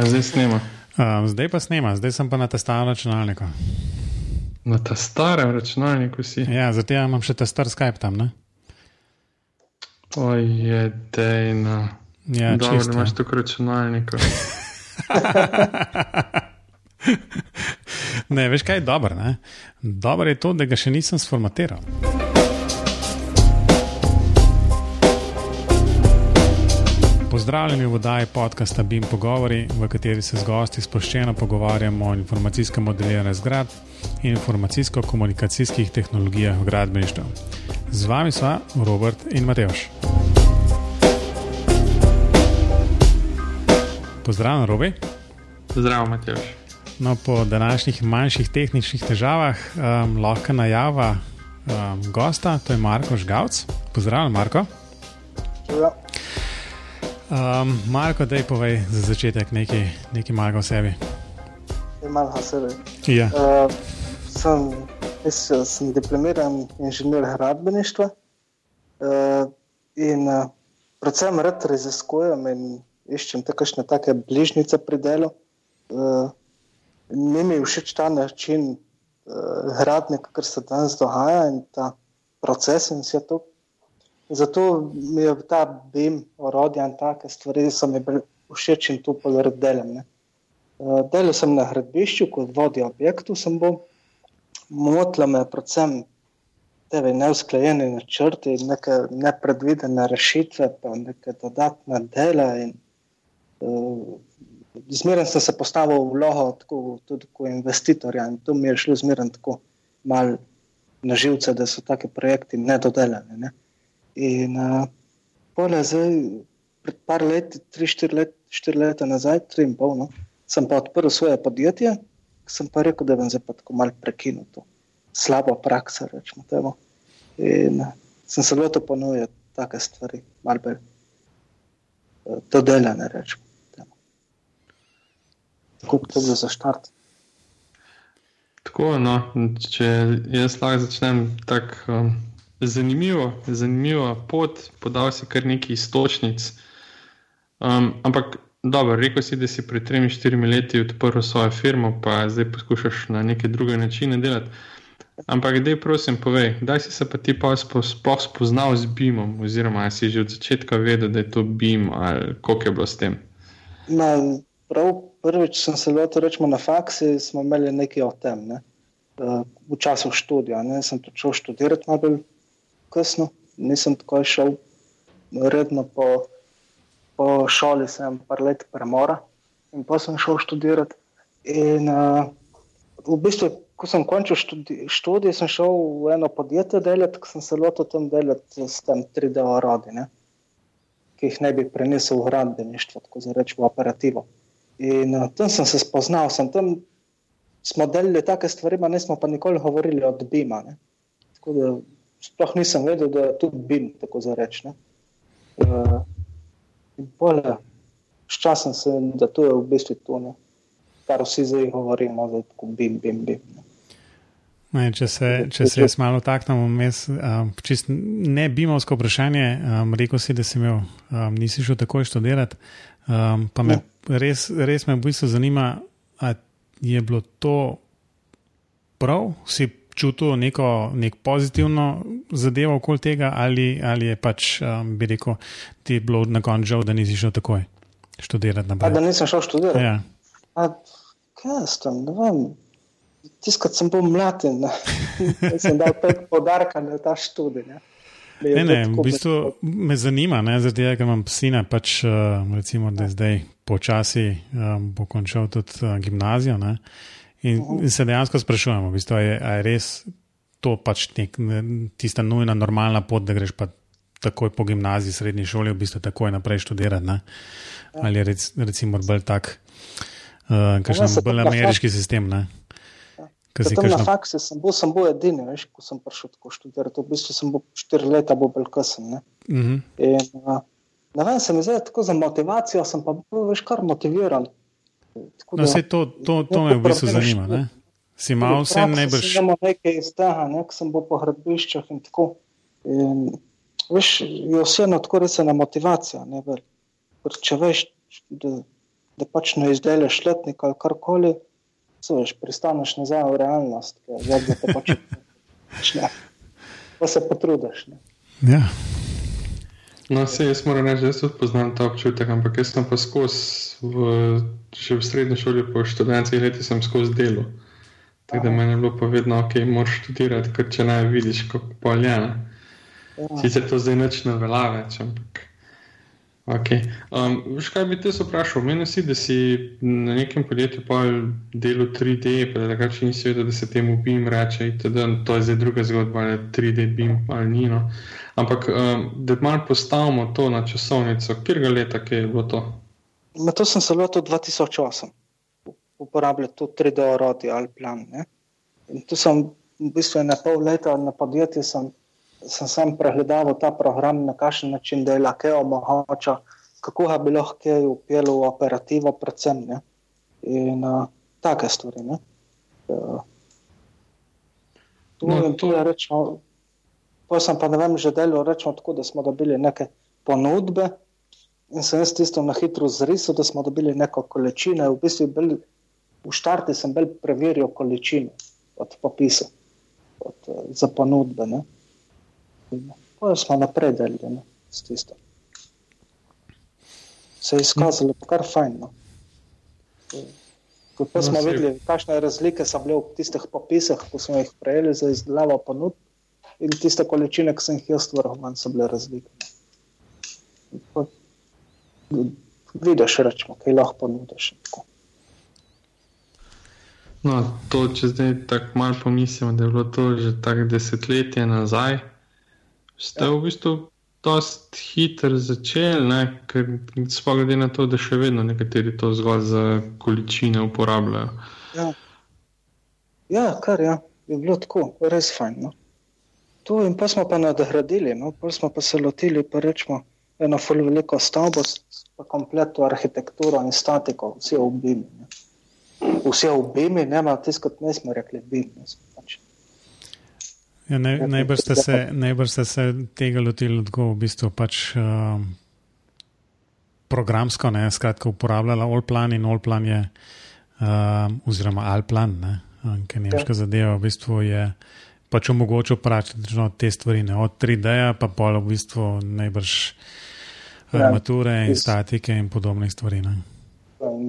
A zdaj snema. Um, zdaj pa snema, zdaj sem pa na testarem računalniku. Na ta starem računalniku si. Ja, zato ja imam še ta star Skype tam. Ne? Oje, dejna. Ja, Dobro, čisto. da imaš tako računalnika. Ne, veš kaj je dobro? Dobro je to, da ga še nisem sformatiral. Pozdravljeni v oddaji podcasta BIM Pogovori, v kateri se z gosti sproščeno pogovarjamo o informacijskem modeliranju zgradb in informacijsko-komunikacijskih tehnologijah v gradbeništvu. Z vami sva Robert in Mateoš. Pozdravljen, Robi. Zdravo, Matjaš. No, po današnjih manjših tehničnih težavah um, lahko najava um, gosta, to je Marko Žgavc. Pozdravljen, Marko. Ja, Um, Marko, daj povej za začetek nekaj, nekaj malega o sebi. imam na sebi. Ja. Uh, sem, jaz sem diplomiran inženir gradbeništva uh, in uh, predvsem rad raziskujem in iščem takšne take bližnjice pri delu. Uh, ni mi všeč ta način uh, gradnje, kar se danes dogaja in ta proces in vse to. Zato mi je ta BIM, orodja in take stvari, so mi bili všeč in to podarek delam. Ne. Uh, Delal sem na gradbišču kot vodja objektov, sem bil. Motila me predvsem te neusklajene načrte in neke nepredvidene rešitve, pa neke dodatne dela. In, uh, zmeraj sem se postavil v vlogo tako, tudi kot investitorja in to mi je šlo zmeraj tako mal na živce, da so take projekti nedodelane. Ne. In uh, pole zdaj, pred par leti, tri, štiri let, štiri leta nazaj, tri in pol, no, sem pa odprl svoje podjetje, sem pa rekel, da bom zdaj pa tako mal prekinil to slabo prakso, rečemo temu. In uh, sem se lotil ponujati take stvari, mal bolj uh, dodelane, rečemo temu. Tako kot to bilo za štart. Tako, no, če jaz lahko začnem tako um, zanimivo, zanimivo pot, podal si kar nekaj istočnic. Um, ampak, dobro, rekel si, da si pred 3-4 leti odprl svojo firmo, pa zdaj poskušaš na neke druge načine delati. Ampak, dej, prosim, povej, kdaj si se pa ti pa sploh spoznal z BIM-om, oziroma si že od začetka vedel, da je to BIM, ali koliko je bilo s tem? Na, prav prvič sem se lotil, rečemo na faksi, smo imeli nekaj o tem. Ne? Uh, v času študija. Ne? Sem tudi šel študirati malo bolj kasno, nisem takoj šel redno po, po šoli, sem par let premora in pa sem šel študirati. In uh, v bistvu, ko sem končal študi, študij, sem šel v eno podjetje delati, ko sem se lotil tam delati s tem 3D orodji. ne. ki jih ne bi prenesel v gradbeništvo, tako za reči v operativo. In uh, tam sem se spoznal, sem tam smo delali take stvari, ma nismo pa nikoli govorili od BIM-a. ne. Tako da sploh nisem vedel, da tudi BIM, tako za reči. ne. Uh, in bolje, s časom se, da to je v bistvu to, ne. kar vsi zdaj govorimo, da tako BIM, BIM, BIM. Ne. Ne, če se, če se jaz malo taknem vmes, um, čist ne bimovsko vprašanje, um, rekel si, da si imel, um, nisi šel takoj študirati, um, pa me res, res me v bistvu zanima, a je bilo to prav, si čutil neko, nek pozitivno zadevo okoli tega, ali, ali je pač, um, bi rekel, ti je bilo na koncu žal, da nisi šel takoj študirati A da naprej. nisem šel študirati. Ja. A, kaj jaz tam, ne vem. Tiskati sem bil mlad in sem dal pet podarka na ta študij. Ne, Ne, ne, v bistvu me zanima, ne, zaradi tega, ker imam sina, pač, uh, recimo, da je zdaj počasi um, bo končal tudi uh, gimnazijo. Ne, in, in se dejansko sprašujemo, v bistvu, je, je res to pač nek, ne, tista nujna, normalna pot, da greš pa takoj po gimnaziji, srednji šoli, v bistvu takoj naprej študirati. Ne, ali je rec, recimo bolj tak, uh, Ja, kakšen bolj na ameriški sistem. Ne, si Tam na kakšno- faksu sem bil, sem bil edini, veš, ko sem prišel tako študirati. V bistvu sem bil štiri leta bolj bolj kasen. Ne. Mhm. In, uh, ne vem, se mi zdi tako za motivacijo, sem pa bil veš kar motiviran. Tako No, da- vse to, to, to me v bistvu zanima. Ne? Si v vse najbrž. si Imamo nekaj iz tega, ne, ko sem bil po gradbiščih in tako. In, veš, je vseeno tako resena motivacija. Ne. Ker če veš, da da pač ne izdeleš letnika ali karkoli, veš, pristaneš nazaj v realnost, je zdaj pač ne. Pa se potrudiš. Ja. No, se jaz moram reči, da jaz tudi poznam ta občutek, ampak jaz sem pa skozi, v, še v srednji šoli, po študentskih letih, sem skozi delo. Tako da meni je bilo pa vedno, ok, moraš študirati, ker če ne vidiš, kako poljena. Ja. Sicer to zdaj neč ne velja več, ampak. Okay. Um, kaj bi te vprašal? Meni si, da si na nekem podjetju delal 3D, pa da takrat nisi vedel, da se temu BIM reče. Itd. To je zdaj druga zgodba, ali 3D BIM ali ni. No. Ampak um, da malo postavimo to na časovnico, kjer ga leta, kje je bilo to? Na to sem se lotil 2008, uporabljal to 3D orodje ali plan. Ne? In tu sem v bistvu na pol leta na podjetju. Sem, sam pregledal ta program, na kakšen način dela, kaj omogoča, kako ga bi lahko upel v operativo, predvsem ne? in uh, take stvari. Ne? Uh, no, to je rečeno. Pa sem pa ne vem, že delal rečemo tako, da smo dobili neke ponudbe in sem jaz tisto na hitro zrisal, da smo dobili neko količino. V bistvu bil, v štarti sem bolj preveril količino od popisa, od, za ponudbe. Ne? Pa smo naprej delili s tisto. Se je izkazalo, kar fajn. No. Ko no, smo videli, kakšne razlike so bile v tistih popisih, ko smo jih prejeli za izdelavo ponud, in tiste količine, ki sem jih jaz stvoril, manj so bile razlike. Vidiš, rečemo, kaj lahko ponudiš. No, to, če zdaj tako malo pomislimo, da je bilo to že tako desetletje nazaj, ste ja. v bistvu dosti hitro začeli, ne? ker sploh glede na to, da še vedno nekateri to zgolj za količine uporabljajo. Ja, ja kar ja. je bilo tako, res fajn. No? To in pa smo pa nadgradili, no? pa smo pa se lotili, pa rečemo, eno veliko stavbo, pa kompletno arhitekturo in statiko, vse v BIM. Vse v BIM, ne pa tisto, kot ne smo rekli, BIM. Pač. Ja, naj, najbrž, ste se, najbrž ste se tega lotili tako, v bistvu pač uh, programsko, ne, skratka, uporabljala Allplan in Allplan je, uh, oziroma Alplan, ne, ki je nemška ja. zadeva, v bistvu je pač omogočil pračiti te stvari, ne, od 3D-ja pa pol v bistvu najbrž ja. armature in statike in podobne stvari. Ne.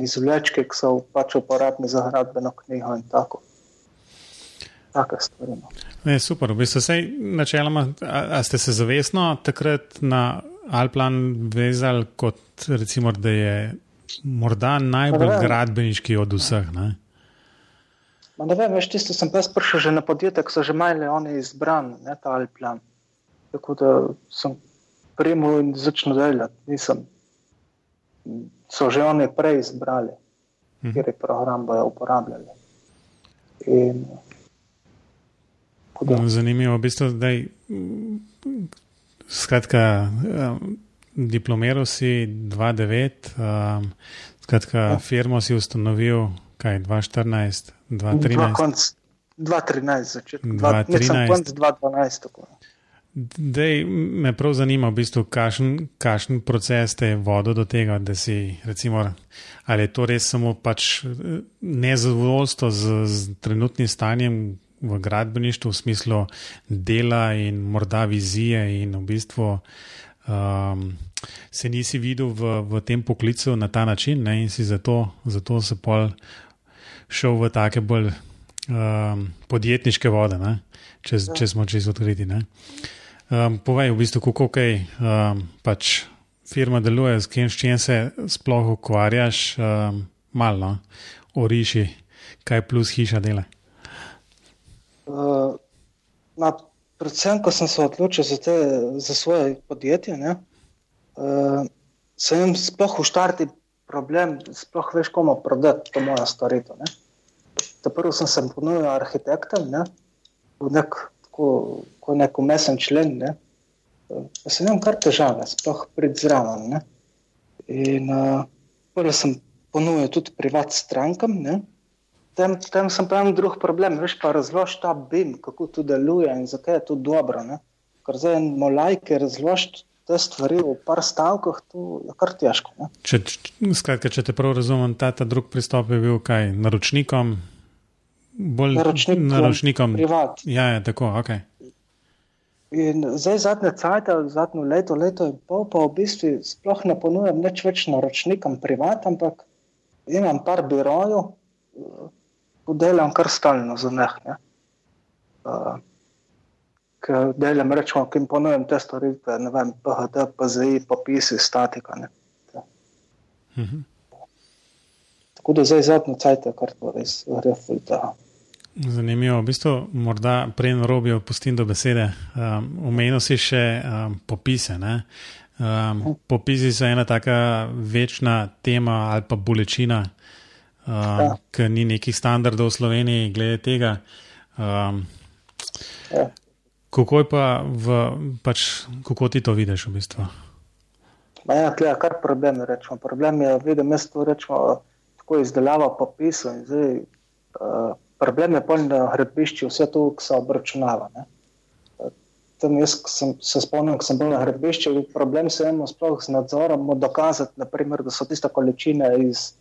Izvlečke, ki so pač uporabni za gradbeno knjigo in tako take stvari. No. Ne, super, v bistvu se načeloma, a, a ste se zavestno takrat na Alplan vezali kot recimo, da je morda najbolj gradbeniški od vseh? Ne? Ne vem, veš, tisto sem pa prišel že na podjetje, so že imeli oni izbran, ne ta Alplan. Tako da sem primil in začel delati, nisem. So že oni prej izbrali, mhm. kjer je program bojo uporabljali. In, Zanimivo je, v bistvu, da je skratka, um, diplomiral si 2-9, um, skratka, ja. firmo si ustanovil kaj 2-14, 2-13. 2-13, začetek 2-12. Dej, me prav zanima, v bistvu, kakšen proces te je vodil do tega, da si, recimo, ali je to res samo pač nezadovoljstvo z, z trenutnim stanjem, v gradbeništvu, v smislu dela in morda vizije, in v bistvu um, se nisi videl v, v tem poklicu na ta način, ne, in si zato, zato se pol šel v take bolj um, podjetniške vode, ne, če, če smo čisto odkriti. Um, povej, v bistvu, kako kaj um, pač firma deluje, s kim, s čim se sploh ukvarjaš, um, malo, no, oriši, kaj plus hiša dela. Uh, na, predvsem, ko sem se odločil za, te, za svoje podjetje, ne, uh, sem sploh v štarti problem, sploh veš, komu prodati to mojo storitev. Prvo sem se ponudil arhitektom, ne, v nek, tako, nek umesen člen. Ne, pa se imam kar težave, sploh pred zraven. In uh, prvo sem ponudil tudi privat strankam. Ne, Tem, tem sem pa en drug problem, veš pa razloži ta BIM, kako to deluje in zakaj je to dobro. Ne? Ker zdaj eno lajke razloži te stvari v par stavkah, to je kar težko. Če, skratka, če te prav razumem, ta, ta drug pristop je bil kaj naročnikom, bolj naročnikom. naročnikom. Privat. Ja, je tako, ok. In zdaj zadnje cajt, zadnjo leto, leto in pol, pa v bistvu sploh ne ponujam nič več naročnikom privat, ampak imam par birojev, ko delam kar stalno za njih. Uh, Ker delam, rečemo, ki jim ponujem te storitve, ne vem, PHD, PZI, popisi, statika. Ne. Mhm. Tako da zdaj zadnjo cajt, kar to res gre fulta. Zanimivo. V bistvu, morda prej na robu opustim do besede. Um, Omenil si še um, popise. Ne? Um, popisi so ena taka večna tema ali pa bolečina, um, Ja. ker ni nekih standardov v Sloveniji glede tega. Um, Ja. kako je pa, v, pač, kako ti to vidiš v bistvu? Ma ja, tle je kar problem. Rečemo. Problem je, vidim, jaz to rečemo, tako izdelava popisov. in Zdaj, uh, problem je poln na hrebišču, vse to, ki se obračunava. Ne. Tam jaz sem, se spomnim, ko sem bil na hrebišču, problem se imamo sploh z nadzorom, dokazati, naprimer, da so tiste količine iz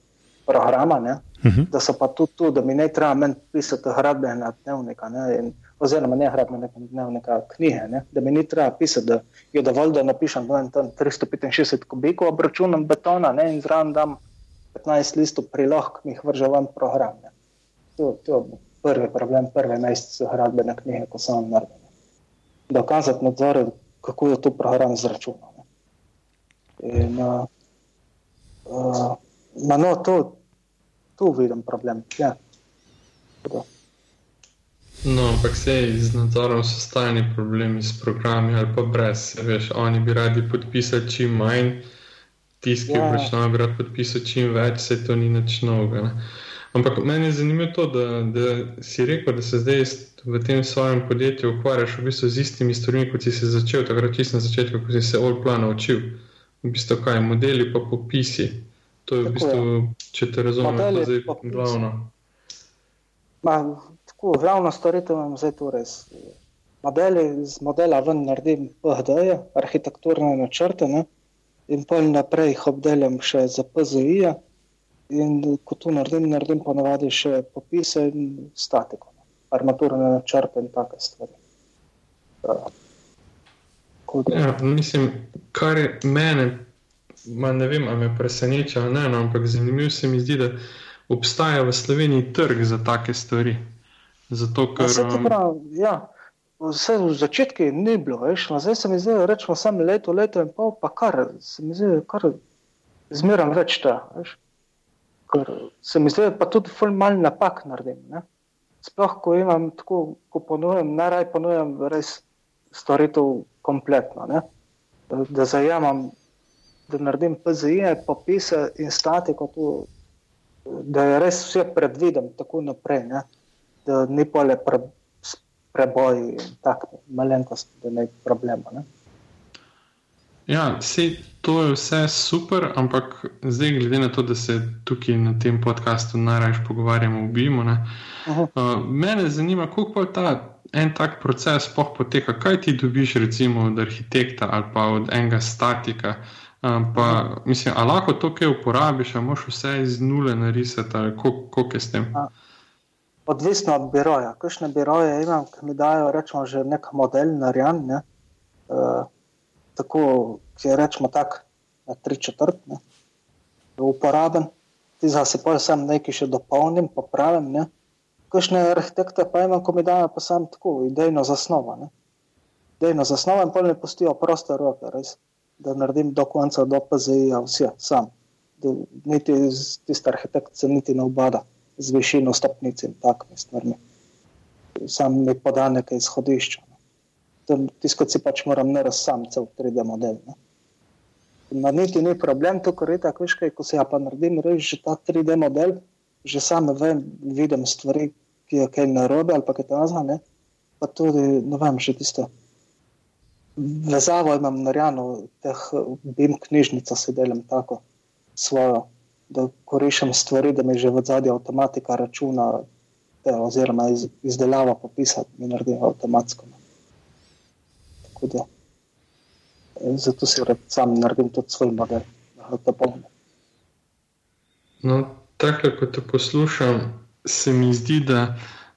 programa, ne, Mhm. da so pa tudi tu, da mi ne treba meni pisati hradbenega dnevnika, ne, in, oziroma ne hradbenega dnevnika knjige, ne, da mi ni treba pisati, da je dovolj, da napišem tam 365 kubikov obračunam betona ne, in zraven dam 15 listov prilog, ki mi jih vrže ven program. Ne. To, to je prvi problem, prvi mesec hradbene knjige, ko sem naredil. Dokazati nadzore, kako je to program zračunal. ne. In, uh, uh, no, to, tu vidim problem. Ja. Tako. No, ampak se z nadzorom so stalni problemi s programi ali pa brez. Veš, oni bi radi podpisali čim manj, tisti, ki Ja. obračunajo, bi radi podpisali čim več, se to ni nič novega. ne. Ampak meni je zanimivo to, da, da si rekel, da se zdaj v tem svojem podjetju ukvarjaš v bistvu z istimi stvarmi, kot si se začel, takrat čisto na začetku, ko si se all plan naučil. V bistvu kaj, modeli pa popisi. To je v Tako bistvu, če te razumem, Modeli, to zdaj glavno. Ma, tako, glavno storitev imam zdaj tu res. Modeli, z modela ven naredim PHD-je, arhitekturne načrte, ne? in pol naprej jih obdelam še za PZI-je. In ko to naredim, naredim ponavadi še popise in statiko, ne? armaturne načrte in take stvari. Da- Ja, mislim, kar je mene, ma ne vem, ali me preseneča ali ne, no, ampak zanimivo se mi zdi, da obstaja v Sloveniji trg za take stvari. Zato, Ja, ker, saj to um, pravim, ja. Vse v začetku ni bilo, veš, no, zdaj se mi zdi, da rečemo samo leto, leto in pol, pa kar se mi zdi, kar zmeraj več ta. Ker se mi zdi, pa tudi ful mal napak naredim. Ne. Sploh, ko imam tako, ko ponujam, najraj ponujam res storitev kompletno. Ne. Da, da zajamem, da naredim PZI, popise in statiko, tu, da je res vse predviden tako naprej. Ne da ni pole pre, preboj in tako malenkost, da ne problema. Ne? ja, vse to je vse super, ampak zdaj, glede na to, da se tukaj na tem podkastu najraje pogovarjamo. Ne, Aha. uh, mene zanima, kako pa ta. En tak proces sploh poteka, kaj ti dobiš, recimo, od arhitekta ali pa od enega statika. Um, pa, mislim, ali lahko to, kaj uporabiš, ali moš vse iz nule narisati, ali kako je s tem. Odvisno od biroja. Kakšne biroje imam, ki mi dajo rečemo, že nek model narejen, ne? uh, tako, ki je rečemo tak na tri četrt, ne? uporaben. Ti za se pa sam nekaj še dopolnim, popravim. Ne? Kakšne arhitekte pa imam, ko mi dajo pa sam tako, idejno zasnovo. Ne? Idejno zasnovo in pol mi pustijo proste roke, res, da naredim do konca, do PZI-ja, vse sam. Da niti tisti arhitekt se niti ne obada z višino stopnic in takimi stvarmi. Sam mi poda nekaj izhodišča. Tisto, si pač moram narediti sam, cel 3D model. Ne. Na niti ni problem, to, kar je tako, veš, kaj, ko se ja pa naredim, res že ta 3D model, že sam vem, vidim stvari, ki je kaj narobe ali pa kaj tazga, pa tudi, ne vem, že tisto. Vezavo imam narejeno, teh BIM knjižnica si delam tako svojo, da koriščem stvari, da mi že v zadnji avtomatika računa, te, oziroma iz, izdelava popisa, mi naredim avtomatsko. ne. Tako da. zato si rad sam naredim tudi svoj model, da to pomeni. No, tako kot te poslušam, se mi zdi, da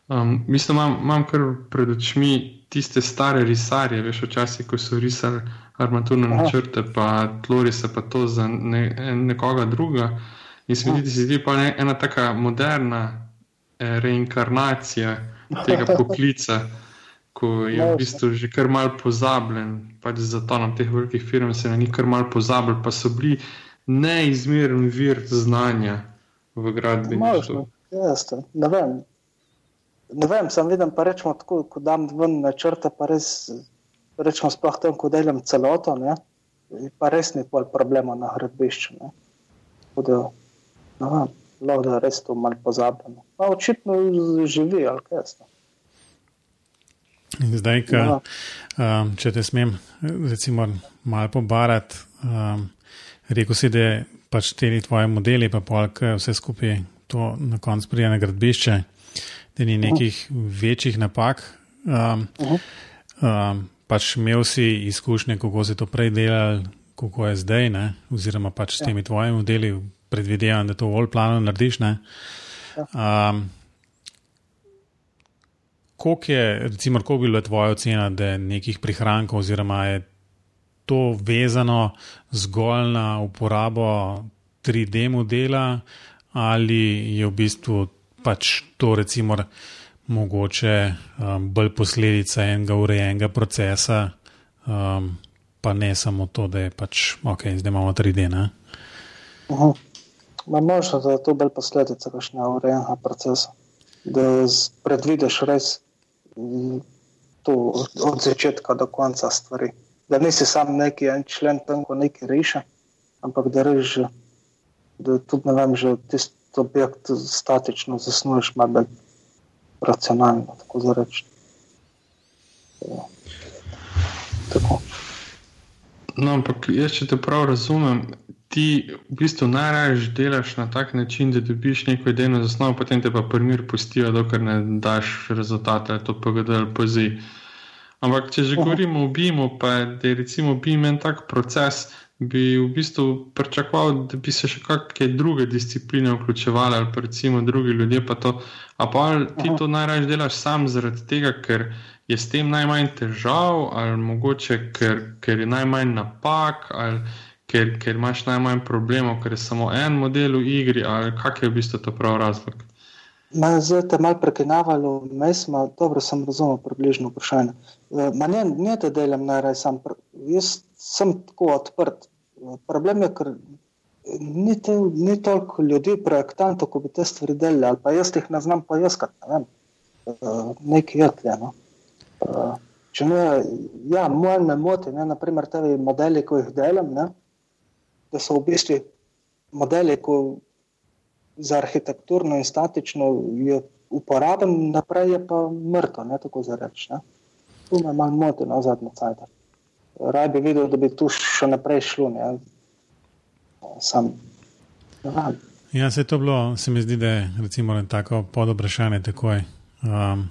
um, mislim, imam, imam kar pred očmi tiste stare risarje, veš, včasih, ko so risali armaturne načrte, pa tlorise, pa to za ne, nekoga druga. In se mi zdi, da se zdi pa ne, ena taka moderna eh, reinkarnacija tega poklica, ko je v bistvu že kar mal pozabljen, pač zato nam teh velikih firm se na njih kar mal pozabljen, pa so bili neizmeren vir znanja v gradbeništvu. Ne vem. Ne vem, sem videl, pa rečemo tako, ko dam ven načrte, pa res, rečemo sploh tem, ko delam celoto, ne, pa res ni pol problema na gradbišču, ne. Tako da, ne vem, lahko da res to malo pozabljeno. Pa očitno živi, ali kaj jaz. Zdaj, ka, ja. um, če te smem, recimo, malo pobarati, um, rekel si, da pač te tvoje modeli, pa polk vse skupaj to na koncu prija na gradbišče, ni nekih uh -huh. večjih napak. Um, uh -huh. um, pač imel si izkušnje, kako si to prej delal, kako je zdaj, ne? oziroma pač s ja. temi tvojimi modeli, predvidevam, da to v all-planu narediš. Ja. Um, koliko je, recimo, bi bila tvoja ocena, da je nekih prihrankov, oziroma je to vezano zgolj na uporabo 3D modela, ali je v bistvu pač to, recimo, mogoče um, bolj posledica enega urejenega procesa, um, pa ne samo to, da je pač ok, zdaj imamo 3D. Uh -huh. Možno, da je to bolj posledica kakšnega urejenega procesa, da predvidiš res to od začetka do konca stvari. Da nisi sam neki en člen tam, ko nekaj reši, ampak da reži, da tudi ne vem, že tisti objekt statično zasnuješ, malo bolj racionalno, tako. Ja. Tako. No, ampak jaz, če te prav razumem, ti v bistvu najraje delaš na tak način, da dobiš neko idejno zasnovo, potem te pa primir pustijo, dokler ne daš rezultate, to PGD ali PZ. Ampak, če že govorimo o BIM-u, pa je, da je recimo BIM en tak proces, bi v bistvu pričakoval, da bi se še kakšne druge discipline vključevali, ali pa recimo drugi ljudje. Pa to, a pa ti to najraje delaš sam zaradi tega, ker je s tem najmanj težav, ali mogoče ker, ker je najmanj napak. Ali, ker, ker imaš najmanj problemov, ker je samo en model v igri, ali kak je v bistvu to prav razlog? Zdaj te malo prekinavalo, mesma, dobro sem razumel približno vprašanje. E, ma ne, ne te delam najraje sam, jaz sem tako odprt. Problem je, ker ni, te, ni toliko ljudi, projektantov, ko bi te stvari delali, ali pa jaz jih ne znam poiskati, ne vem, e, nekaj je tle, no. E, če ne, ja, moj me moti, ne, naprimer, te modeli, ko jih delam, ne, da so v bistvu modeli, ki za arhitekturno in statično je uporaben, naprej je pa mrtev, ne tako za reči. Tu me malo moti na no, zadnji cajt. Raj bi videl, da bi tu še naprej šlo. Ne? Sam. Ja, se je to bilo, se mi zdi, da je recimo tako podobrašanje takoj. Um,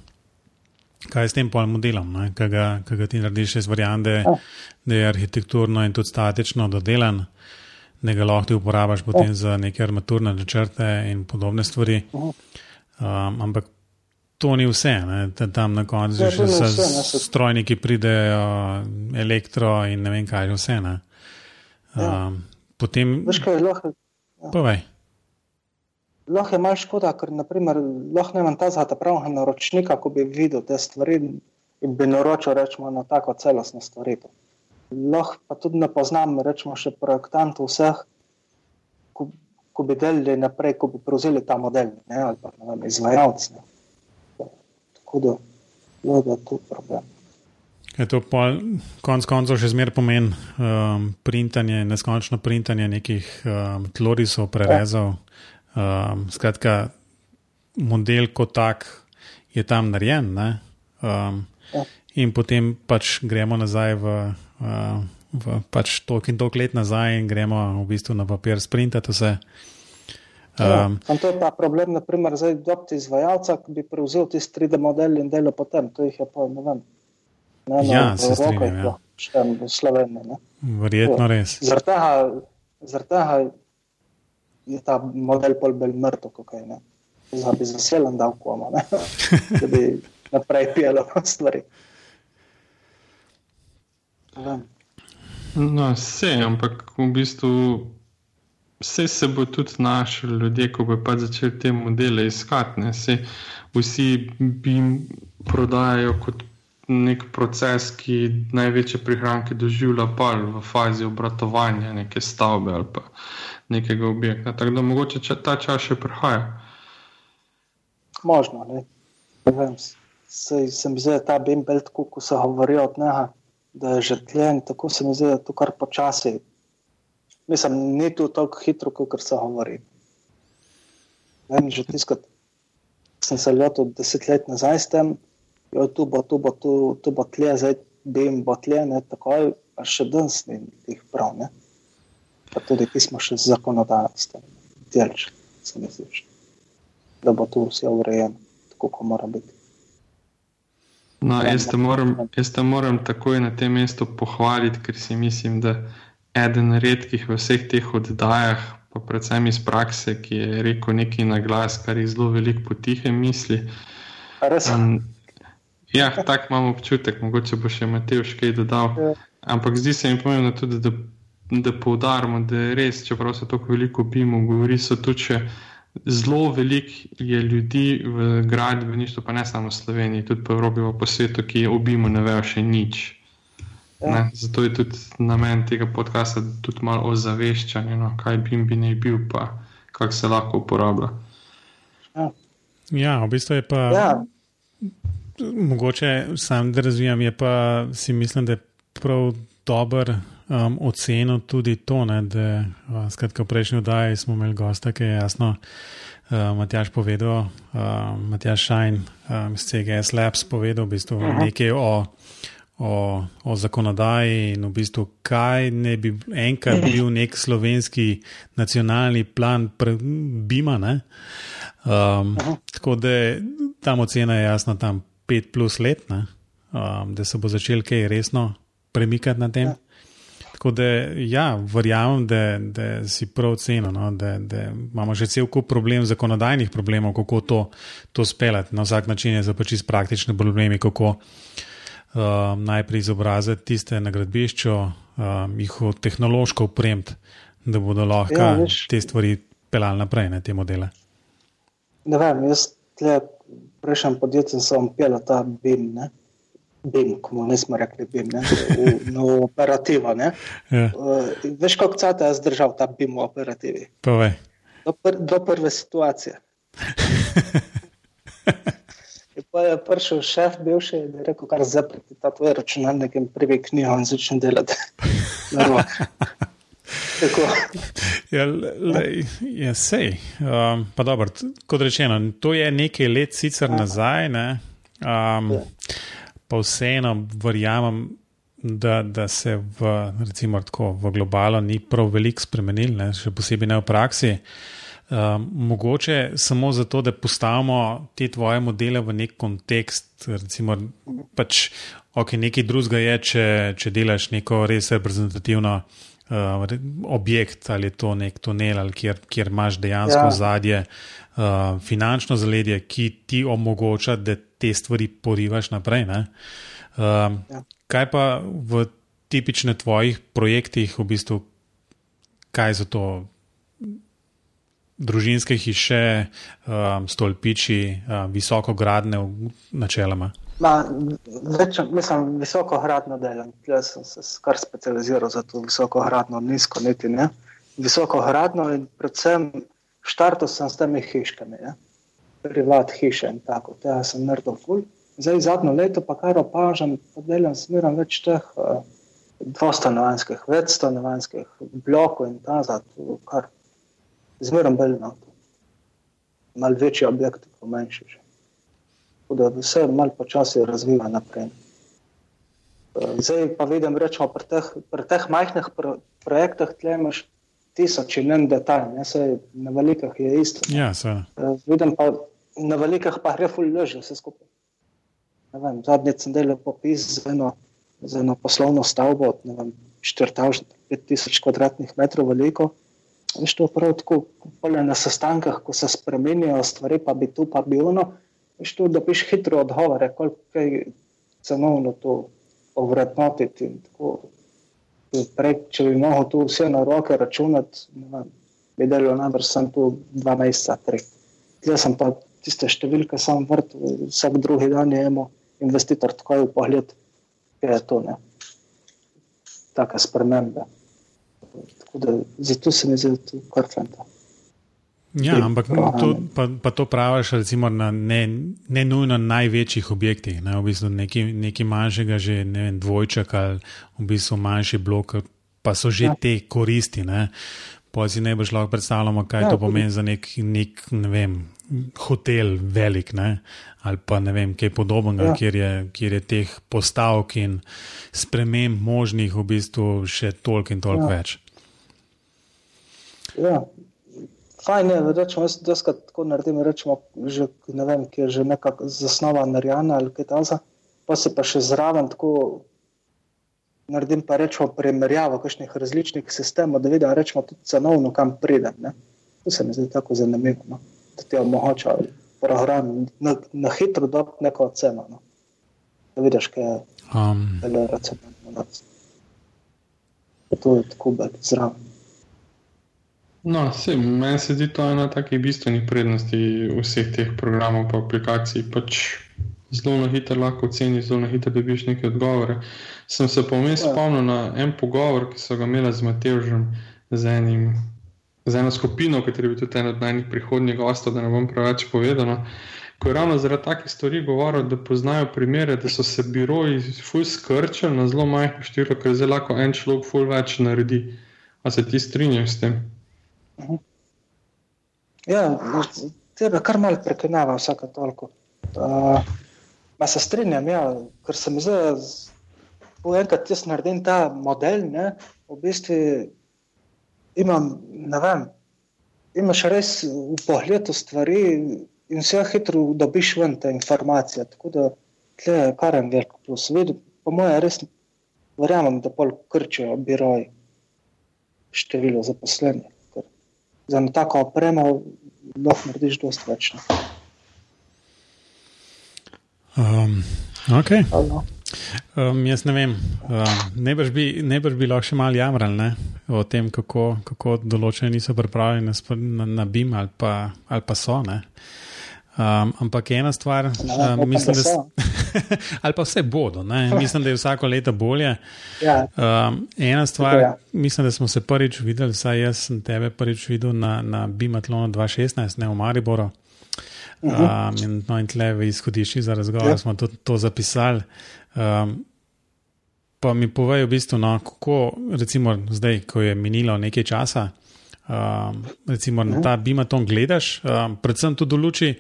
kaj s tem polnim modelom, kaj ga, kaj ga ti narediš iz variante, ja. da je arhitekturno in tudi statično dodelan da ga lahko uporabiš potem oh. za neke armaturne načrte in podobne stvari. Um, ampak to ni vse, ne? tam na koncu ja, še vse strojniki pridejo, elektro in ne vem kaj že vse. Um, ja. Potem. Veš kaj je lahko? Ja. Povej. Lahko je malo škoda, ker naprimer, lahko ne imam ta zata pravega naročnika, ko bi videl te stvari in bi naročil rečemo na tako celostno stvaritev lahko pa tudi ne poznam, rečemo, še projektantov vseh, ko, ko bi delili naprej, ko bi prevzeli ta model, ne, ali pa ne vem, izvajalci. Tako da, no, da je to problem. Je to pa konec koncev še zmer pomen um, printanje, neskončno printanje nekih um, tlorisov, prerezov. Um, skratka, model kot tak je tam narejen. Um, ja. In potem pač gremo nazaj v v pač toliko in toliko let nazaj in gremo v bistvu na papir sprintati vse. Um, ja, to je pa problem, naprimer, zdaj dobiti izvajalca, ki bi prevzel tisti 3D model in delo potem. To jih je pa, ne vem, ne, ne, ja, se strinjam, ja. še v Sloveniji. Verjetno res. Zaradi tega je ta model bolj bolj mrtev, kot je. Zdaj bi zaselen dal koma, da bi naprej pijalo stvari. No, vse, ampak v bistvu vse se bo tudi našli ljudje, ko bo pa začeli te modele iskati. Ne? Vse, vsi jim prodajali kot nek proces, ki največje prihranke doživlja pa v fazi obratovanja neke stavbe ali pa nekega objekta. Tako da mogoče ta čas še prihaja. Možno, ne. ne vem, se, se mi zdi, da ta bimbel, ko se govori od njega, da je že tlen, tako se mi zdi, da je to kar počasi. Mislim, ni to tako hitro, kot se govori. Vem, že tiskati. Sem se lotil deset let nazaj s tem, jo, tu bo, tu bo, tu, tu bo tle, zdaj bi jim bo tle, ne, takoj, pa še danes ni jih prav, ne. Pa tudi pismo še z zakonodajstvom, delč, se mi zdi, da bo tu vse urejeno, tako, kot mora biti. No, jaz te, moram, jaz te moram takoj na tem mestu pohvaliti, ker si mislim, da je eden redkih v vseh teh oddajah, pa predvsem iz prakse, ki je rekel nekaj na glas, kar je zelo veliko potihe misli. Um, ja, tako imam občutek, mogoče bo še Matejš kaj dodal. Ja. Ampak zdi se mi pomembno tudi, da, da poudarimo, da je res, čeprav se tako veliko bimo, govori se tudi. Še, Zelo veliko je ljudi v gradbeništvu, pa ne samo v Sloveniji, tudi po Evropi, pa po svetu, ki obimo ne vejo še nič. Ja. Zato je tudi namen tega podcasta tudi malo ozaveščanja, no, kaj bi jim bi naj bil, pa kako se lahko uporablja. Ja, ja v bistvu je pa. Ja. Mogoče sam, da razvijam, je pa si mislim, da je prav dober um, ocenil tudi to, ne, da uh, skratka, v prejšnji oddaji smo imeli gosta, ki je jasno uh, Matjaš povedal, uh, Matjaš Šajn um, iz CGS Labs povedal v bistvu uh -huh. nekaj o, o, o zakonodaji in v bistvu kaj ne bi enkrat bil nek slovenski nacionalni plan Bima. Um, uh -huh. Tako da tam ocena je jasno tam pet plus let, um, da se bo začel kaj resno premikati na tem. Ja. Tako da, ja, verjamem, da, da si prav cenil, no, da, da imamo že cel kup problemov, zakonodajnih problemov, kako to, to speljati. Na vsak način je za pač praktične probleme, kako um, najprej izobraziti tiste na gradbišču, um, jih tehnološko upremiti, da bodo lahko ja, te stvari pelali naprej, ne te modele. Ne vem, jaz prejšnjem podjetju sem pel ta BIM. Ne? BIM, kot nismo rekli, BIM, ne, v, v operativo. Ja. Uh, veš, kako cata je zdržal ta BIM v operativi? Do, pr, do prve situacije. Pa je prišel šef, bivši, in je rekel, kar zapreti ta tvoj računalnik in prvi knjigo in začne delati. ja, lej, ja, sej. Um, pa dobro, kot rečeno, to je nekaj let sicer nazaj. Ne? Um, ja pa vseeno verjamem, da, da se v, recimo, tako, v globalu ni prav veliko spremenil, ne, še posebej ne v praksi. Um, mogoče samo zato, da postavimo te tvoje modele v nek kontekst. Recimo, pač, ok, nekaj drugega je, če, če delaš neko res reprezentativno uh, objekt ali je to nek tunel, ali kjer, kjer imaš dejansko ja. zadje, uh, finančno zaledje, ki ti omogoča, da te stvari porivaš naprej. Um, ja. Kaj pa v tipičnih tvojih projektih, v bistvu, kaj so to družinske hiše, um, stolpiči, um, visoko gradne, načeloma? Ma, več, mislim, visoko gradno delam. Jaz sem se kar specializiral za to visoko gradno, nizko niti ne. Visoko gradno in predvsem štartil sem s temi hiškami. Ne privat hiše in tako. Tega sem naredil ful. Zdaj zadnjo leto pa kar opažam, da delam smeram več teh uh, dvostanovanskih, večstanovanskih blokov in ta zato, kar zmeram bolj na to. Mal večji objekt, pa manjši že. Da vse mal počasi razvija naprej. Eh, zdaj pa vidim, rečemo, pri teh, pri teh majhnih pro, projektih tle imaš tisoč in en detalj, ne se na velikih je isto. Ja, seveda. Uh, vidim pa na velikih pa gre ful leže vse skupaj. Vem, zadnji sem delal popis z eno za eno poslovno stavbo, ne vem, 4000 kvadratnih metrov veliko. Veš, to je prav tako, na sestankih, ko se spremenijo stvari, pa bi tu, pa bi ono. Veš, to, da piš hitro odgovore, koliko je cenovno to ovrednotiti. Prej, če bi lahko tu vse na roke računati, bi delal najbrž sem tu dva meseca, tri. Jaz sem pa tiste številke sam vrt, vsak drugi dan je imel investitor takoj v pogled, kaj je to, ne. Taka sprememba. Zato se mi zdi to kar fanta. Ja, ampak to, pa, pa to praviš, recimo, na ne, ne nujno največjih objektih, ne, v bistvu nekaj, nekaj manjšega, že ne vem, dvojček ali v bistvu manjši blok, pa so že ja. te koristi. Ne. Pa si ne boš lahko predstavljal, kaj ja, to pomeni za nek, nek ne vem, hotel, velik ne, ali pa ne vem, kaj podobnega, ja. kjer, je, kjer je teh postavk in sprememb možnih v bistvu še toliko in toliko ja. več. Ja, fajn je, rečemo, jaz doskrat tako naredim, rečemo, že, ne vem, ki je že nekako zasnova narejena ali kaj taza, pa se pa še zraven tako naredim pa rečemo primerjavo kakšnih različnih sistemov, da vidim, rečemo tudi cenovno, kam pridem. Ne. To se mi zdi tako zanimivo, no. da ti omogoča program na, na hitro dobiti neko ceno. No. Da vidiš, kaj je um. racionalno. To je tako biti zraven. No, se, meni se zdi to ena takih bistvenih prednosti vseh teh programov in aplikacij. Pač zelo na hitro lahko oceniš, zelo na hitro dobiš neke odgovore. Sem se pa vmes ja. spomnil na en pogovor, ki so ga imeli z Matežem, z, z eno skupino, ki je bil tudi en od najnižjih prihodnjih gostov, da ne bom preveč povedal. Ko je ravno zaradi takih stvari govoril, da poznajo primere, da so se biroji fulj skrčili na zelo majhno število, ker zelo lahko en človek fulj več naredi. A se ti strinjaš s tem? Ja, tebe kar malo prekinjava vsake toliko. Uh, se strinjam, ja, ker se mi zdi, da enkrat jaz naredim ta model, ne, v bistvu imam, ne vem, imaš res v pogledu stvari in vse hitro dobiš ven te informacije. Tako da tle je kar en velik plus. Vidim, po mojem, res verjamem, da pol krčijo biroji število zaposlenih za tako opremo lahko narediš dosti več. Um, okay. um, jaz ne vem, um, ne boš bi, bi lahko še malo jamral ne, o tem, kako, kako določene niso pripravljene na, na, na BIM ali pa, ali pa so. Ne. Um, ampak ena stvar, um, mislim, da, ali pa vse bodo, ne? mislim, da je vsako leto bolje. Ja. Um, ena stvar, ja. mislim, da smo se prvič videli, saj jaz sem tebe prvič videl na, na Bimatlonu 2016, ne v Mariboru. Um, in, no, in tle v izhodišči za razgovor ja. smo to, to zapisali. Um, pa mi povej, v bistvu, no, kako, recimo, zdaj, ko je minilo nekaj časa um, recimo na ta Bimaton gledaš, um, predvsem tudi v luči,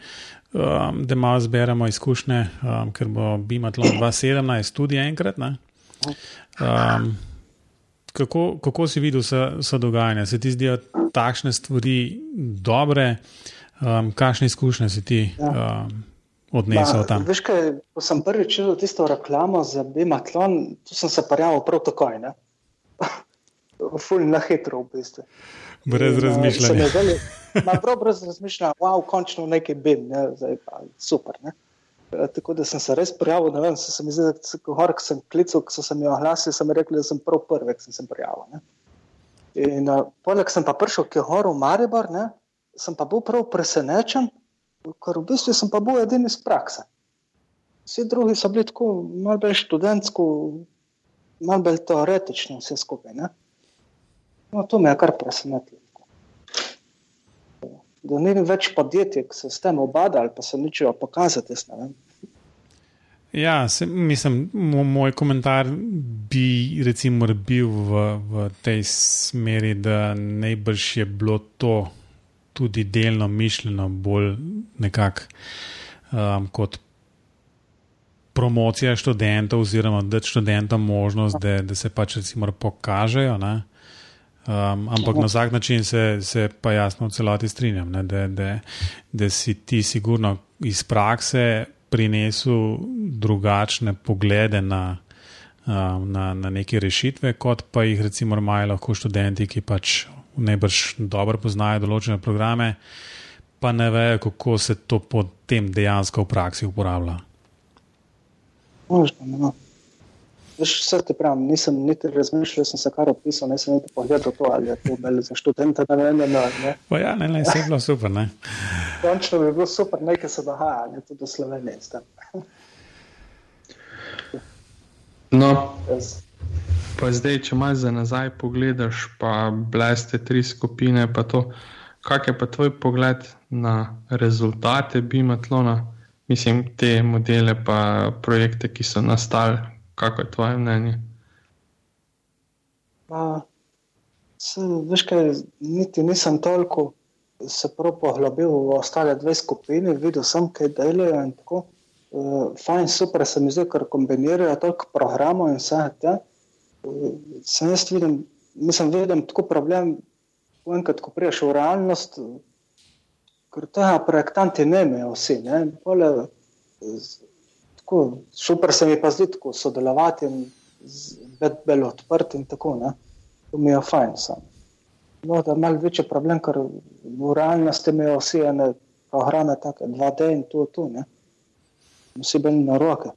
um, da malo zberemo izkušnje, um, ker bo Bimaton 2017 tudi enkrat. Um, kako, kako si videl vse dogajanje? Se ti zdijo takšne stvari dobre, um, kakšne izkušnje si ti? Um, Odnesel tam. Veš, kaj, ko sem prvič videl tisto reklamo za Bimatlon, tu sem se parjal prav takoj. Fulj na hitro, v bistvu. Brez razmišljanja. Na prav brez razmišljanja, wow, končno nekaj bim, ne, zdaj pa super. Ne. E, tako da sem se res prijavil, ne vem, se, mi zdi, da hor, sem klical, ko so se mi oglasili, sem rekel, da sem prav prvi, ki sem se prijavil. Ne. In uh, poleg sem pa prišel, ki je hor v Maribor, ne, sem pa bil prav presenečen, ker v bistvu sem pa bil edini iz prakse. Vsi drugi so bili tako malo bolj študentsko, malo bolj teoretično vse skupaj. Ne. No, to me je kar presenetilo. Da ni več podjetij, ki se s tem obadajo, pa se ničejo pokazati. Ja, se, mislim, moj komentar bi recimo, bil v, v tej smeri, da najbrž je bilo to tudi delno mišljeno bolj nekako um, kot promocija študentov, oziroma da študentom možnost, da, da se pač recimo pokažejo. Ne? Um, ampak na vsak način se, se pa jasno v celoti strinjam, ne, da, da, da si ti sigurno iz prakse prinesel drugačne poglede na, um, na, na neke rešitve, kot pa jih recimo imajo lahko študenti, ki pač najbrž dobro poznajo določene programe, pa ne vejo, kako se to potem dejansko v praksi uporablja. Možno, no. Veš, vse te pravim, nisem niti razmišljal, sem se kar opisal, ne sem niti pogledal to, ali je to bolj za študenta, da ne vem, ne. Pa ja, ne, ne, vse je bilo super, ne. Končno bi bilo super, nekaj se dogaja, ne tudi do Slovenije. No, pa zdaj, če malo za nazaj pogledaš, pa bleste tri skupine, pa to, kak je pa tvoj pogled na rezultate Bimatlona, mislim, te modele pa projekte, ki so nastali, kako je tvoje mnenje? Pa, se, veš kaj, niti nisem toliko se prav poglobil v ostale dve skupine, videl sem, kaj delajo in tako uh, fajn, super se mi zdi, ker kombinirajo toliko programov in vse te. Uh, sem jaz vidim, mislim, vidim tako problem, enkrat, ko priješ v realnost, ker tega projektanti ne imajo vsi. Ne? Pole, tako, super se mi pa zdi tako sodelovati in biti bolj odprt in tako. Ne? To mi je fajn sam. No, da je malo večji problem, ker v realnosti imajo vsi ene programe, tako 2D in tu, tu. Ne? vsi bili na roke.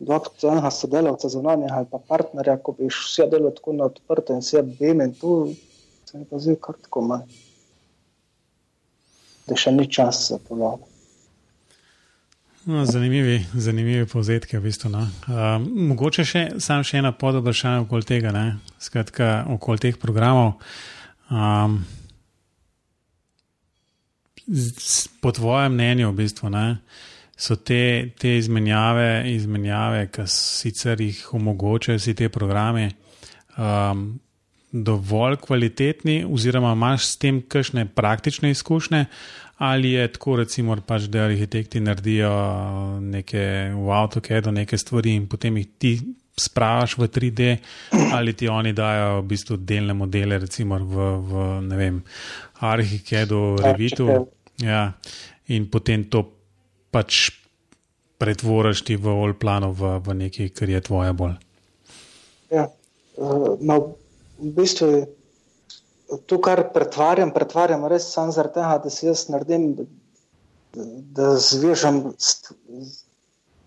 Doktor enega sodelavca zunanjega ali pa partnerja, ko bi vse delo tako na odprto in vse bime in tu, se mi pa zdi kar tako manj. Da še ni čas za polavo. No, zanimivi, zanimivi povzetki, v bistvu. No. Uh, mogoče še, sam še ena pod vprašanje okoli tega, ne? skratka, okoli teh programov. Um, po tvojem mnenju, v bistvu, ne, uh, so te, te izmenjave, izmenjave, ki sicer jih omogočajo vsi te programe, um, dovolj kvalitetni, oziroma imaš s tem kakšne praktične izkušnje, ali je tako, recimo, pač, da arhitekti naredijo neke v AutoCAD-u neke stvari in potem jih ti. Spravaš v 3D, ali ti oni dajo v bistvu delne modele, recimo v, v ne vem, Arhikedu, Revitu, ja, in potem to pač pretvoriš ti v Olplano v, v nekaj, kar je tvoje bolj. Ja, uh, no, v bistvu je to, kar pretvarjam, pretvarjam res samo zaradi tega, da si jaz naredim, da, da zvežem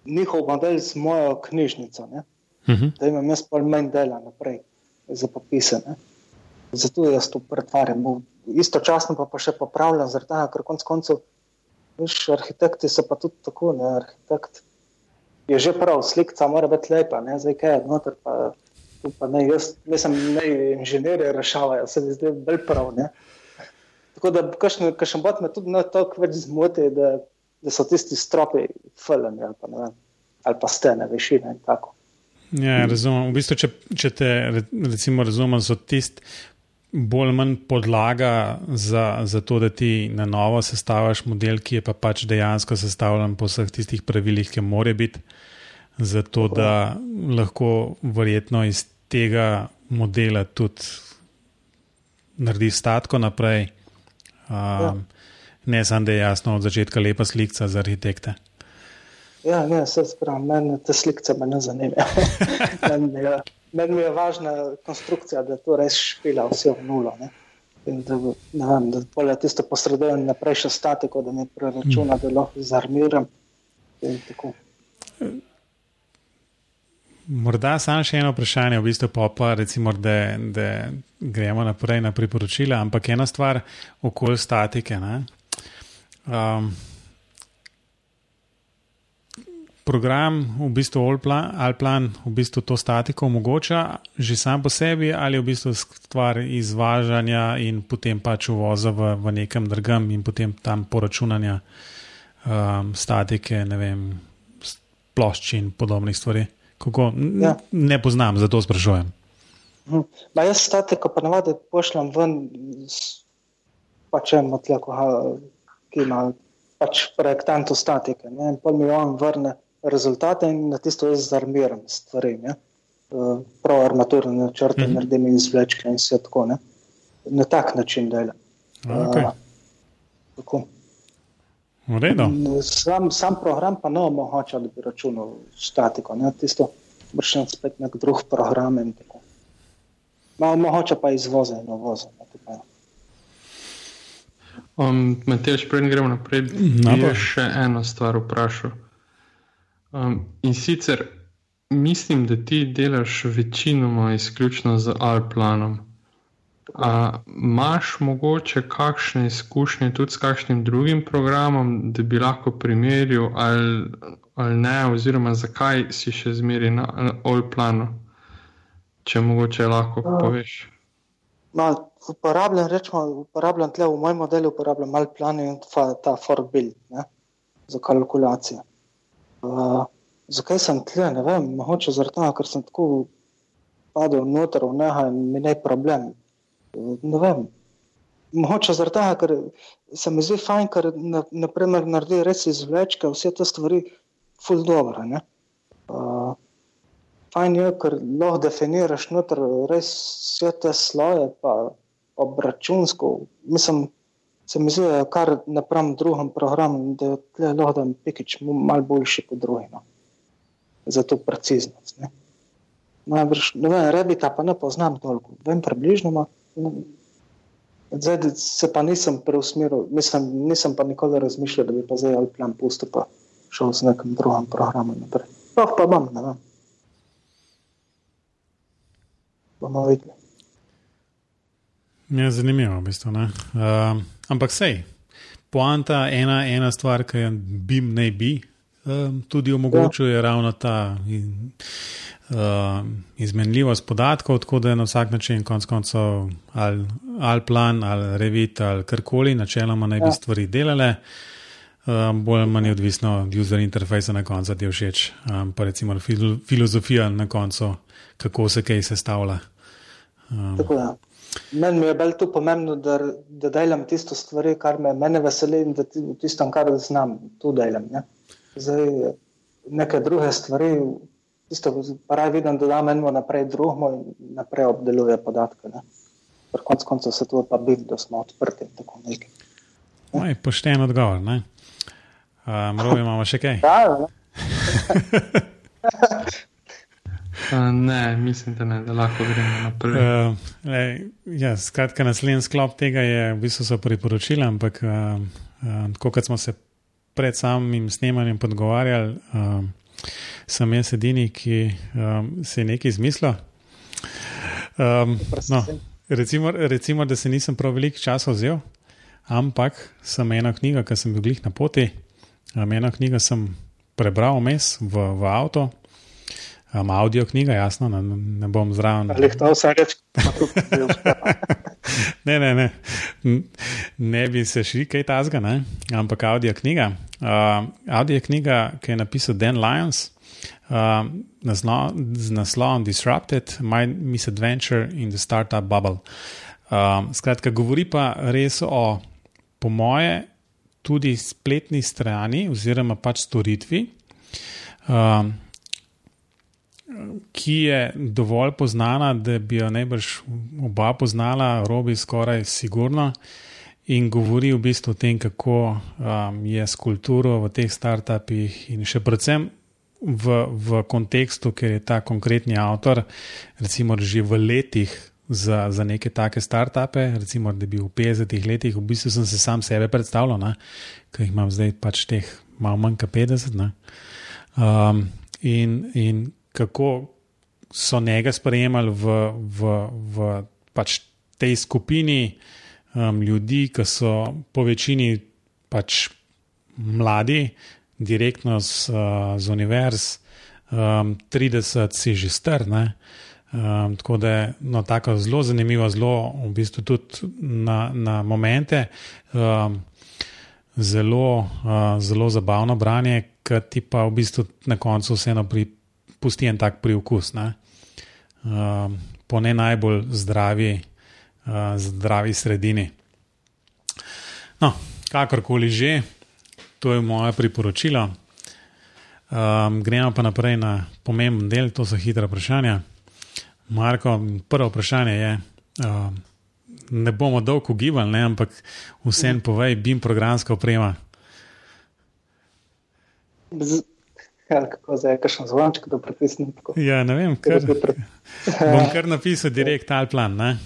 njihov model z mojo knjižnico. Uh mhm. -huh. Da imam jaz pa manj dela naprej za popisane. Zato jaz to pretvarjam. Istočasno pa, pa še popravljam, zaradi tega, ker konec koncev. Viš, arhitekti so pa tudi tako, ne, arhitekt je že prav, slika mora biti lepa, ne, zdaj kaj je noter, pa, pa ne, jaz, mislim, ne, inženirje rešavajo, se mi zdi bolj prav, ne. Tako da, kakšen, bot me tudi ne toliko več zmoti, da, da so tisti stropi fulani, ali pa ne ali pa stene, višine in tako. Ja, razumem. V bistvu, če, če te recimo razumem, so tisti bolj ali manj podlaga za, za to, da ti na novo sestavljaš model, ki je pa pač dejansko sestavljen po vseh tistih pravilih, ki mora biti, zato da lahko verjetno iz tega modela tudi narediš statko naprej. Um, ja. Ne samo, da je jasno od začetka lepa slika za arhitekte. Ja, ne, se spravim, meni te slike me ne zanimajo. meni je važna konstrukcija, da to res špila vse v nulo. Ne? In da, ne vem, da bolje tisto posredujem naprej še statiko, da mi preračuna, da lahko zarmiram. Morda samo še eno vprašanje, v bistvu pa, pa recimo, da, da gremo naprej na priporočila, ampak ena stvar okoli statike. Um, program, v bistvu Alplan, v bistvu to statiko omogoča že sam po sebi, ali je v bistvu stvar izvažanja in potem pač uvoza v, v nekem drugem in potem tam poračunanja um, statike, ne vem, plošči in podobnih stvari. Kako, ja. Ne poznam, zato sprašujem. Hm. Ma jaz statiko pa navadi pošljem ven, pa če imamo tleko, ki ima pač projektantu statike. Ne? In pol mi on vrne rezultate in na tisto jaz zarmiram stvari. Ne? Eh, prav armaturne načrte, mm -hmm. naredim in izvlečke in vse tako. Ne? Na tak način delam. Okay. Uh, sam, sam program pa ne omogoča, da bi računal statiko. Ne? Tisto vršen spet nek drug program in tako. Malo mogoče pa izvoze in uvoze. Um, Matej, preden gremo naprej, bi še eno stvar vprašal. Um, in sicer mislim, da ti delaš večinoma izključno z Alplanom. Imáš mogoče kakšne izkušnje tudi s kakšnim drugim programom, da bi lahko primerjal ali, ali ne, oziroma zakaj si še zmeri na Alplanu, če mogoče lahko poveš? No, uporabljam, rečemo, uporabljam tle v mojem modelu, uporabljam Alplan in ta ne, za kalkulacijo. Uh, zakaj sem tle, ne vem, mogoče zaradi tega, ker sem tako padel noter v neha in mi ne problem. Ne vem. Mogoče zaradi tega, ker se mi zdi fajn, ker naprimer naredi res izvlečke, vse te stvari ful dobro, ne. Uh, fajn je, ker lahko definiraš noter res vse te sloje, pa obračunsko, mislim, se mi zdi, kar napram drugem programu, da je lahko da pikič mal boljši kot drugi. No za to preciznost. Ne. Najbrž, ne vem, rebita pa ne poznam toliko, vem približno, no, zdaj se pa nisem preusmeril, mislim, nisem pa nikoli razmišljal, da bi pa zdaj plan pustil pa šel z nekim drugim programom naprej. Pa pa bom, ne vem. Bomo videli. Ja, zanimivo, v bistvu. Uh, ampak sej, poanta ena, ena stvar, ki je bim ne bi, um, tudi omogočuje ja. ravno ta in, uh, izmenljivost podatkov, tako da je na vsak način, konc koncev, ali, ali plan, ali revit, ali karkoli, načeloma naj bi ja. stvari delale. Um, bolj ali manj odvisno od user interfejsa na koncu, ti je všeč, um, pa recimo fil filozofija na koncu, kako se kaj sestavlja. Um. Tako je. Meni je bolj to pomembno, da, da delam tisto stvari, kar me mene veseli in da tisto, kar znam, to delam. Ne? zdaj neke druge stvari, tisto, pa raje vidim, da dam eno naprej, drugo in naprej obdeluje podatke. Ker konc koncev se to pa bi, da smo odprti in tako nekaj. Ne? Pošten odgovor. Ne? Um, Robi, imamo še kaj? Da, ne, mislim, da, ne, da lahko gremo naprej. Uh, lej, ja, skratka, naslednji sklop tega je v bistvu priporočila, ampak uh, uh, kot smo se pred samim snemanjem podgovarjali, um, sem jaz edini, ki um, se je nekaj izmislil. Um, no, recimo, recimo, da se nisem prav veliko časa vzel, ampak sem eno knjigo, ki sem bil glih na poti, um, eno knjigo sem prebral vmes v, v avtu. Um, audio knjiga, jasno, ne, ne bom zraven. Ali to vse reči? ne, ne, ne. Ne bi se šli kaj tazga, ne? ampak audio knjiga. Uh, audio knjiga, ki je napisal Dan Lyons uh, z naslovom Disrupted: My Misadventure in the Startup Bubble. Uh, skratka, govori pa res o, po moje, tudi spletni strani oziroma pač storitvi. Uh, ki je dovolj poznana, da bi jo najbrž oba poznala, robi skoraj sigurno. In govori v bistvu o tem, kako um, je s kulturo v teh startupih, in še predvsem v, v kontekstu, ker je ta konkretni avtor, recimo, že v letih za, za neke take startupe, recimo, da bi v 50 letih, v bistvu sem se sam sebe predstavljal, ker jih imam zdaj pač teh malo manj kot 50. Um, in, in kako so njega sprejemali v, v, v pač tej skupini um, ljudi, ki so po večini pač mladi, direktno z, uh, z univerz, um, 30 si že strne. Um, tako da je no, tako zelo zanimivo, zelo v bistvu tudi na, na momente. Um, Zelo, uh, zelo zabavno branje, ki ti pa v bistvu na koncu vseeno pri, pusti en tak priokus. Ne? Uh, po ne najbolj zdravi, uh, zdravi sredini. No, kakorkoli že, to je moje priporočilo. Um, gremo pa naprej na pomemben del, to so hitra vprašanja. Marko, prvo vprašanje je, uh, ne bomo dolgo gibali, ampak vsem povej, bim programska oprema. Ja, kako zdaj, kakšen zvonček, da pritisnem tako. Ja, ne vem, kar, bom kar napisal direkt ali plan. Ne?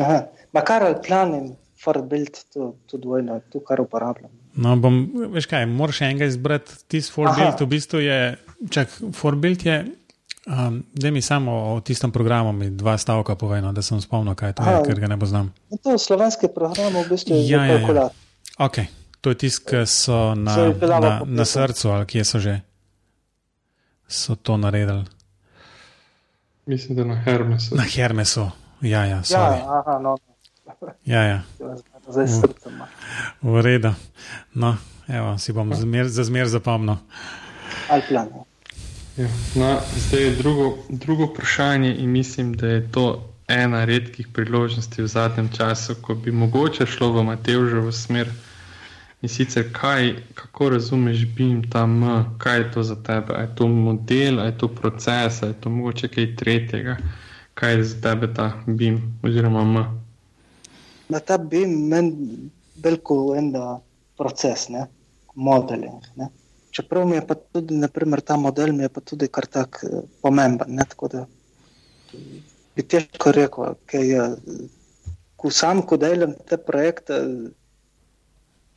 Aha. Makar ali plan in forbuild, to, to dvojno, to kar uporabljam. No, bom, veš kaj, moraš enega izbrati, tisti forbuild, v bistvu je, čak, forbuild je, um, da mi samo o tistem programu mi dva stavka povejno, da sem spomnil, kaj to Aha, je, ker ga ne poznam. No, to je slovenski program, v bistvu je Ja, ja, ja. kalkulat. Ok, to je tisti, ki so na, na, na srcu ali kje so že. So to naredili. Mislim, da na Hermesu. Na Hermesu. Ja, ja, Ja, sorry. aha, no, ja, ja. zdaj s srcem. no. v redu. No, evo, si bom zmer, za zmer zapomnil. Ali plan. ja. Ja. No, zdaj je drugo, drugo vprašanje in mislim, da je to ena redkih priložnosti v zadnjem času, ko bi mogoče šlo v Matevževo smer. In sicer, kaj, kako razumeš BIM, ta M, kaj je to za tebe? Je to model, je to proces, je to mogoče kaj tretjega? Kaj je za tebe ta BIM oziroma M? Na ta bi meni veliko en da proces, ne? modeling. Ne? Čeprav mi je pa tudi, naprimer, ta model mi je pa tudi kar tak eh, pomemben. Ne? Tako da bi težko rekel, kaj je. Ko sam, ko delam te projekte,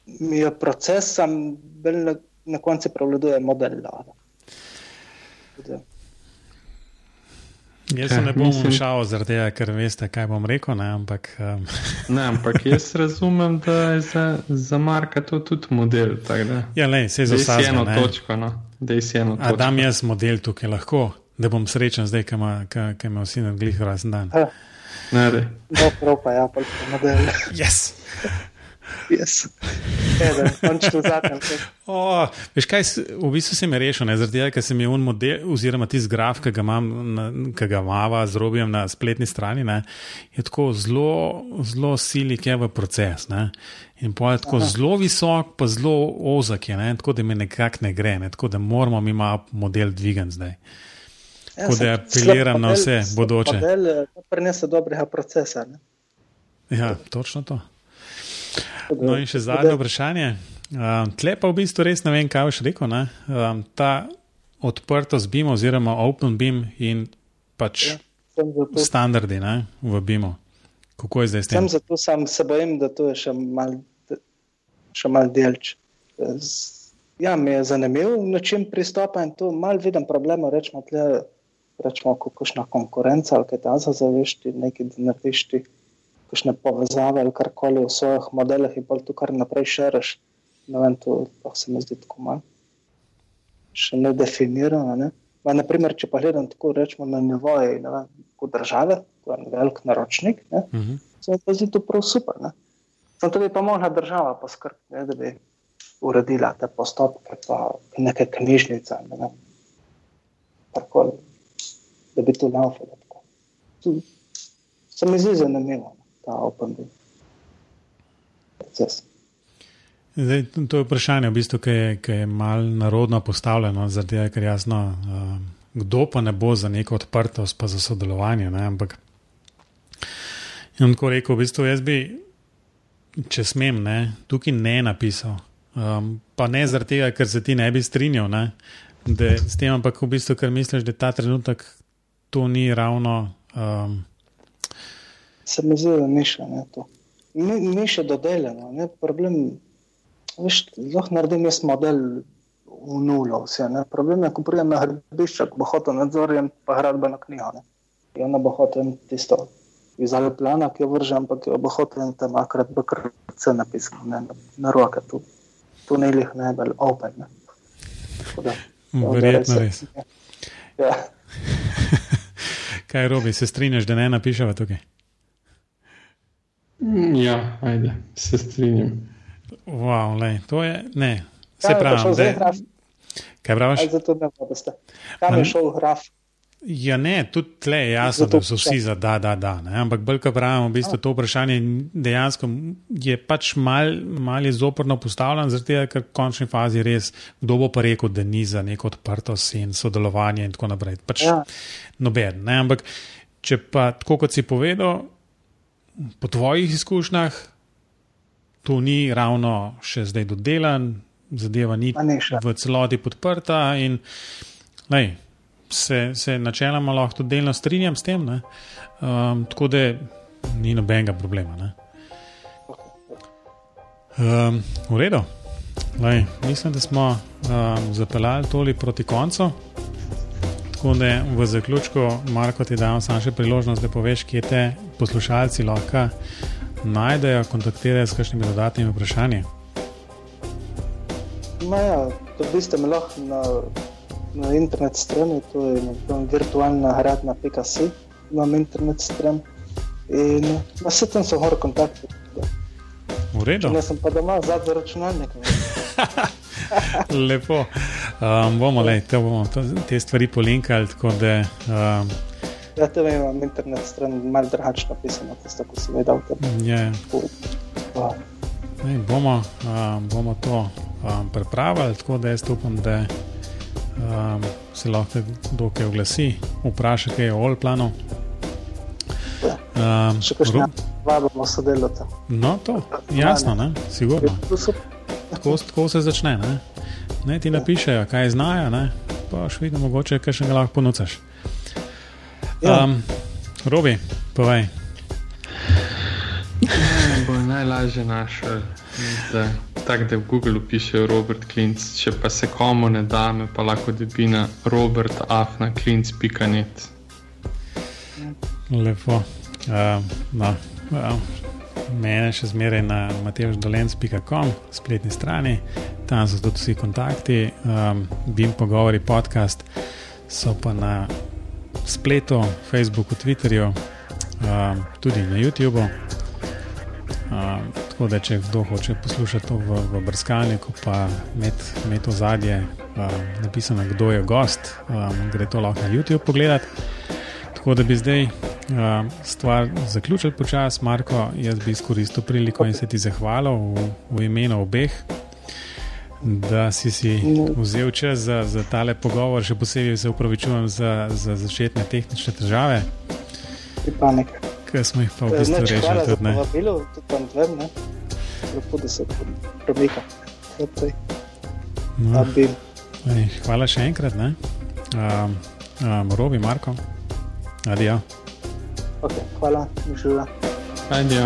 je proces, sam bolj na, na koncu prevladuje model. Jaz se ne bom mislim- vmešal, zaradi tega, ker veste, kaj bom rekel. Ne, ampak um, Ne, ampak jaz razumem, da je za, za Marka to tudi model. ja, le, se za si eno vsakega. točko. No. Da si eno A točko. dam jaz model tukaj lahko, da bom srečen zdaj, ki ima- vsi na glih razen dan. Ne, no, prav pa ja, pa model. Yes. Yes. Eden, končno zakon. O, veš kaj, v bistvu se mi rešil, ne, zaradi tega, ker sem imel model, oziroma tisti graf, ki ga imam, ki ga mava z robijem na spletni strani, ne, je tako zelo, zelo silik je v proces. Ne. In pa je tako Aha. zelo visok, pa zelo ozak je, ne, tako da mi nekako ne gre, ne, tako da moramo mi malo model dvigati zdaj. Ja, Tako da apeliram na vse bodoče. Model eh, prinese dobrega procesa. Ne? Ja, točno to. No, in še zadnje vprašanje. Um, tle pa v bistvu res ne vem, kaj boš rekel. ne. Um, ta odprtost BIM oziroma Open BIM in pač Ja, standardi ne, v BIM-u. Kako je zdaj s tem? Sem zato sam se bojim, da to je še mal, še mal delč. Z- Ja, mi je zanimiv način pristopa in to mal vidim problema, rečemo tle, rečemo kakšna konkurenca ali kaj ta zavešti, nekaj da narediš ti, kakšne povezave ali karkoli v svojih modelih in pa to kar naprej šeraš. Ne vem, to se mi zdi tako malo. Še ne definirano, ne. Ma, naprimer, če pa gledam tako, rečemo na nivoju, ne vem, kot države, to je en velik naročnik, ne, Uh -huh. se mi pa zdi to prav super. Ne? Sem tudi pa mogla država poskrbeti, da bi uredila te postopke, pa neke knjižnice, ne vem, karkoli, da bi to laufalo. tako. Tu Se mi zdi zanimivo, no, ta open Book proces. Zdaj, to- je vprašanje, v bistvu, ki je, ki je malo narodno postavljeno, zaradi tega, ker jasno, um, kdo pa ne bo za neko odprtost, pa za sodelovanje. Ne? Ampak, in tako rekel, v bistvu jaz bi, če smem, ne, tukaj ne napisal. Um, pa ne zaradi tega, ker se ti ne bi strinjal ne, da, s tem, ampak v bistvu, ker misliš, da ta trenutek to ni ravno. Um, Se mi zdi, da ni še ne, to. Ni, ni še dodeljeno. Ne? Problem, veš, lahko naredim jaz model v nulo. Vse, ne? Problem je, ko pridem na gradbišče, ko bo hotel nadzorjem, pa gradbeno knjigo. Ne? In ona bo hotel tisto iz Alplana, ki jo vržem, ampak jo bo hotel in tam akrat BKRC napisano, ne? na, na roke. Tu, tu ni lih najbolj open. Ne? Da, ja, verjetno res. Ja. Kaj robi, se strinjaš, da ne napišemo tukaj? Mm, Ja, ajde, se strinjam. Wow, lej, to je, ne, se je pa pravi, da, graf? kaj praviš? Aj, zato ne boste. Kam je šel graf? Ja, ne, tudi tle je jasno, da so vsi za da, da, da. Ne? Ampak bolj, ko pravimo, v bistvu to vprašanje dejansko je pač mal, mal je zoprno postavljeno, zaradi tega, ker v končni fazi res, kdo bo pa rekel, da ni za neko odprtost in sodelovanje in tako naprej. Pač Ja. noben. Ne? Ampak če pa, tako kot si povedal, po tvojih izkušnjah, to ni ravno še zdaj dodelan, zadeva ni v celoti podprta. In, lej, se, se načeloma lahko tudi delno strinjam s tem, ne? um, tako da ni nobenega problema. Ne? Um, v redu. Lej, mislim, da smo um, zapeljali toli proti koncu. Tako da v zaključku, Marko, ti dam samo še priložnost, da poveš, kje te poslušalci lahko najdejo, kontaktirajo s kakšnimi dodatnimi vprašanji. No, ja, dobiste me lahko na, na internet strani, to je virtualna hradna.si, imam internet stran. In na vse tam so hor kontakti. V redu. Ne sem pa doma zadnji računalnik. Lepo. Um, bomo le, te, bomo to, te stvari polinkali, da um, Ja, te imam internet stran, malo drugače napisano, tisto, ko sem vedel. je, Ja. ne, bomo, um, bomo to um, pripravili, tako da jaz upam, da um, se lahko kdo kaj oglasi, vpraša kaj o Olplanu. Um, Še kakšne Ru- vabimo sodelovati. no, to, jasno, ne, sigurno. Tako, tako se začne. Ne? Ne, ti napišejo, kaj znajo, ne? pa še vidno, mogoče kaj še lahko ponucaš. Ja. Um, Robi, povej. Ne bo najlažje našel, da, tak, da v Google pišejo Robert Klinc, če pa se komu ne da, me pa lahko dobi na robertafnaklinc.net. Lepo. Um, no, um, mene še zmeraj na mateždolens.com, spletni strani, tam so tudi vsi kontakti, um, Bim pogovori podcast, so pa na spletu, Facebooku, Twitterju, um, tudi na YouTubu. Um, tako da, če kdo hoče poslušati to v, v brskalniku, pa imeti v zadje um, napisano, kdo je gost, um, gre to lahko na YouTube pogledati. Tako da bi zdaj um, stvar zaključili počasi, Marko. Jaz bi izkoristil priliko in se ti zahvalil v, v imenu obeh, da si si vzel čas za, za tale pogovor. Še posebej se upravičujem za, za začetne tehnične težave, Pripanek. ki smo jih pa v bistvu Nič, rešili hvala za povabilo, tudi vam dvem, ne? Lepo, da se premika. No, Da bi ej, hvala še enkrat. ne. Um, um, Robi, Marko, adijo. 快了进水了。慢一点